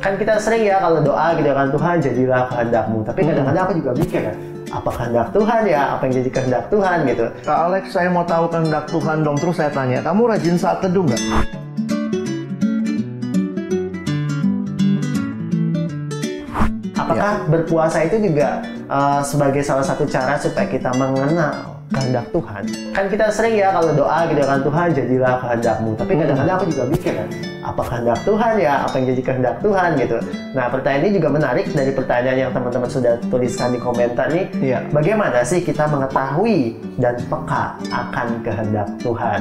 Kan kita sering ya kalau doa gitu kan Tuhan jadilah kehendakmu. Tapi kadang-kadang aku juga mikir kan, apa kehendak Tuhan ya? Apa yang jadi kehendak Tuhan gitu? Kak Alex, saya mau tahu kehendak Tuhan dong. Terus saya tanya, kamu rajin saat teduh nggak? Apakah berpuasa itu juga uh, sebagai salah satu cara supaya kita mengenal kehendak Tuhan? Kan kita sering ya kalau doa gitu kan Tuhan jadilah kehendakmu. Tapi kadang-kadang aku juga mikir kan, apa kehendak Tuhan ya? Apa yang jadi kehendak Tuhan gitu? Nah pertanyaan ini juga menarik dari pertanyaan yang teman-teman sudah tuliskan di komentar nih. Iya. Bagaimana sih kita mengetahui dan peka akan kehendak Tuhan?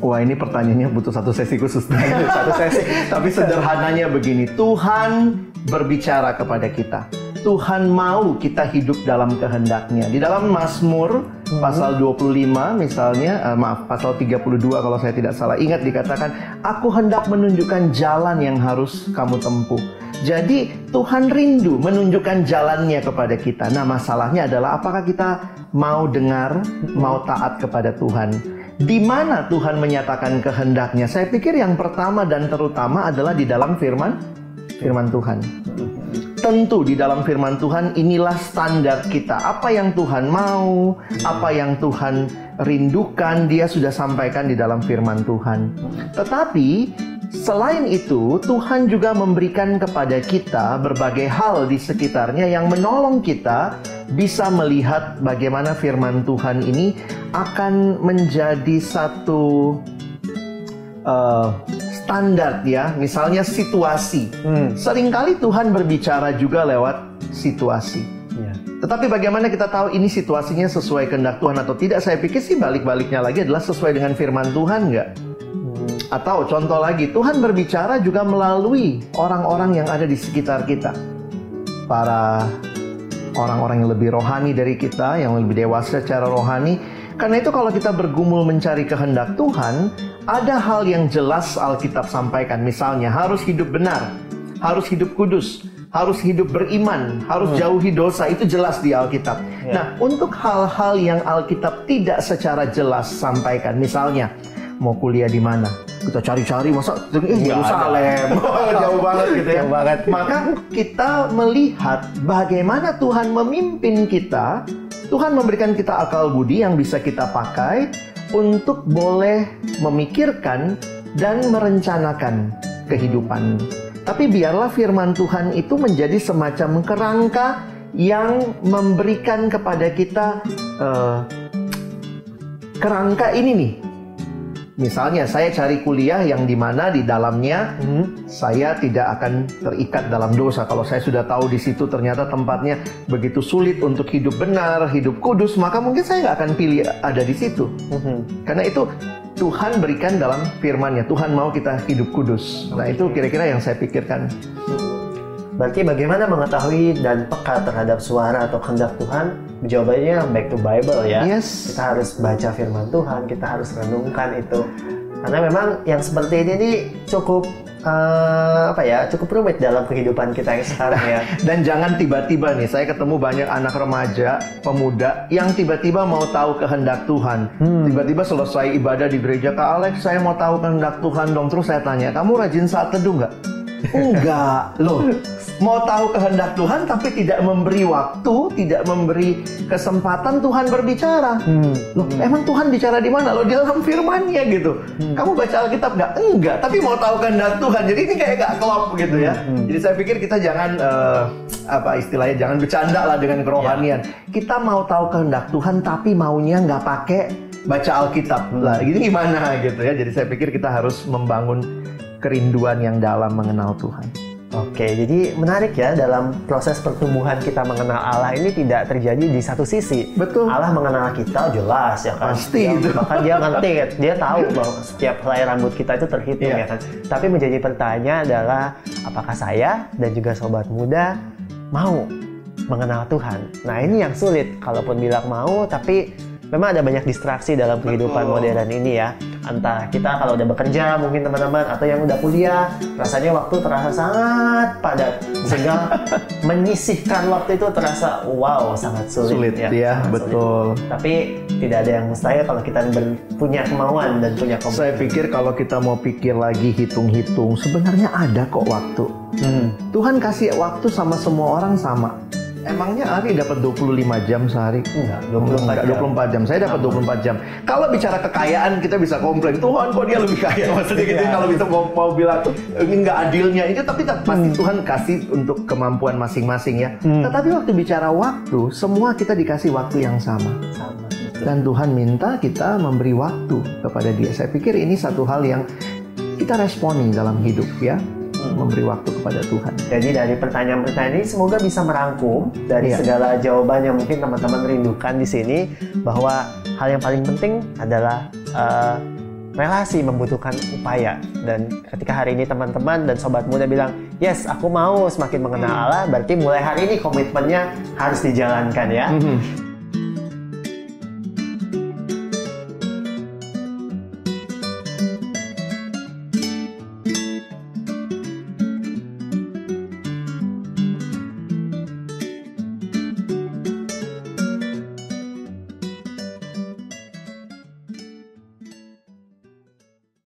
Wah ini pertanyaannya butuh satu sesi khusus satu sesi. Tapi sederhananya begini, Tuhan berbicara kepada kita. Tuhan mau kita hidup dalam kehendaknya. Di dalam Mazmur pasal 25 misalnya, eh, maaf pasal 32 kalau saya tidak salah. Ingat dikatakan, aku hendak menunjukkan jalan yang harus kamu tempuh. Jadi Tuhan rindu menunjukkan jalannya kepada kita. Nah masalahnya adalah apakah kita mau dengar, mau taat kepada Tuhan di mana Tuhan menyatakan kehendaknya? Saya pikir yang pertama dan terutama adalah di dalam firman firman Tuhan. Tentu di dalam firman Tuhan inilah standar kita. Apa yang Tuhan mau, apa yang Tuhan rindukan, dia sudah sampaikan di dalam firman Tuhan. Tetapi Selain itu, Tuhan juga memberikan kepada kita berbagai hal di sekitarnya yang menolong kita bisa melihat bagaimana firman Tuhan ini akan menjadi satu uh, standar ya, misalnya situasi. Hmm. Seringkali Tuhan berbicara juga lewat situasi. Ya. Tetapi bagaimana kita tahu ini situasinya sesuai kehendak Tuhan atau tidak? Saya pikir sih balik-baliknya lagi adalah sesuai dengan firman Tuhan nggak? Hmm. Atau contoh lagi, Tuhan berbicara juga melalui orang-orang yang ada di sekitar kita. Para orang-orang yang lebih rohani dari kita, yang lebih dewasa secara rohani. Karena itu kalau kita bergumul mencari kehendak Tuhan, ada hal yang jelas Alkitab sampaikan. Misalnya harus hidup benar, harus hidup kudus, harus hidup beriman, harus hmm. jauhi dosa. Itu jelas di Alkitab. Ya. Nah, untuk hal-hal yang Alkitab tidak secara jelas sampaikan, misalnya mau kuliah di mana, kita cari-cari masa eh Yerusalem jauh banget gitu ya jauh banget. maka kita melihat bagaimana Tuhan memimpin kita Tuhan memberikan kita akal budi yang bisa kita pakai untuk boleh memikirkan dan merencanakan kehidupan. Tapi biarlah firman Tuhan itu menjadi semacam kerangka yang memberikan kepada kita uh, kerangka ini nih Misalnya saya cari kuliah yang di mana di dalamnya hmm. saya tidak akan terikat dalam dosa. Kalau saya sudah tahu di situ ternyata tempatnya begitu sulit untuk hidup benar, hidup kudus, maka mungkin saya nggak akan pilih ada di situ. Hmm. Karena itu Tuhan berikan dalam firman-Nya. Tuhan mau kita hidup kudus. Nah itu kira-kira yang saya pikirkan. Berarti bagaimana mengetahui dan peka terhadap suara atau kehendak Tuhan? Jawabannya back to Bible ya. Yes. Kita harus baca firman Tuhan, kita harus renungkan itu. Karena memang yang seperti ini nih cukup uh, apa ya cukup rumit dalam kehidupan kita yang sekarang ya. Dan jangan tiba-tiba nih saya ketemu banyak anak remaja, pemuda yang tiba-tiba mau tahu kehendak Tuhan. Hmm. Tiba-tiba selesai ibadah di gereja, Kak Alex saya mau tahu kehendak Tuhan dong. Terus saya tanya, kamu rajin saat teduh nggak? Enggak, loh. Mau tahu kehendak Tuhan tapi tidak memberi waktu, tidak memberi kesempatan Tuhan berbicara. Hmm. Loh, hmm. emang Tuhan bicara di mana? Loh, di dalam firman-Nya gitu. Hmm. Kamu baca Alkitab nggak? Enggak, tapi mau tahu kehendak Tuhan. Jadi ini kayak gak klop gitu ya. Hmm. Jadi saya pikir kita jangan uh, apa istilahnya jangan bercanda lah dengan kerohanian. Ya. Kita mau tahu kehendak Tuhan tapi maunya nggak pakai baca Alkitab lah. Ini gimana gitu ya. Jadi saya pikir kita harus membangun kerinduan yang dalam mengenal Tuhan. Oke, jadi menarik ya dalam proses pertumbuhan kita mengenal Allah ini tidak terjadi di satu sisi. Betul. Allah mengenal kita jelas ya kan. Pasti dia, itu. Bahkan dia ngerti, dia tahu bahwa setiap helai rambut kita itu terhitung yeah. ya kan. Tapi menjadi pertanyaan adalah apakah saya dan juga sobat muda mau mengenal Tuhan? Nah ini yang sulit. Kalaupun bilang mau, tapi memang ada banyak distraksi dalam kehidupan Betul. modern ini ya. Entah kita kalau udah bekerja mungkin teman-teman atau yang udah kuliah, rasanya waktu terasa sangat padat sehingga menyisihkan waktu itu terasa wow sangat sulit, Sulit ya, sangat sulit. betul. Tapi tidak ada yang mustahil kalau kita punya kemauan dan punya komitmen. Saya pikir kalau kita mau pikir lagi hitung-hitung, sebenarnya ada kok waktu. Hmm. Tuhan kasih waktu sama semua orang sama. Emangnya Ari dapat 25 jam sehari? Enggak, 24 Enggak, jam. 24 jam. Saya dapat 24 jam. Kalau bicara kekayaan kita bisa komplain, Tuhan kok dia lebih kaya maksudnya gitu. Iya. Kalau kita mau, mau bilang ini enggak adilnya itu tapi pasti Tuhan kasih untuk kemampuan masing-masing ya. Hmm. Tetapi waktu bicara waktu, semua kita dikasih waktu yang sama. Sama. Dan Tuhan minta kita memberi waktu kepada dia. Saya pikir ini satu hal yang kita responi dalam hidup ya. Memberi waktu kepada Tuhan. Jadi dari pertanyaan-pertanyaan ini semoga bisa merangkum dari Iya. segala jawaban yang mungkin teman-teman rindukan di sini bahwa hal yang paling penting adalah eh, relasi membutuhkan upaya dan ketika hari ini teman-teman dan sobat muda bilang yes aku mau semakin mengenal Allah berarti mulai hari ini komitmennya harus dijalankan ya. Mhm.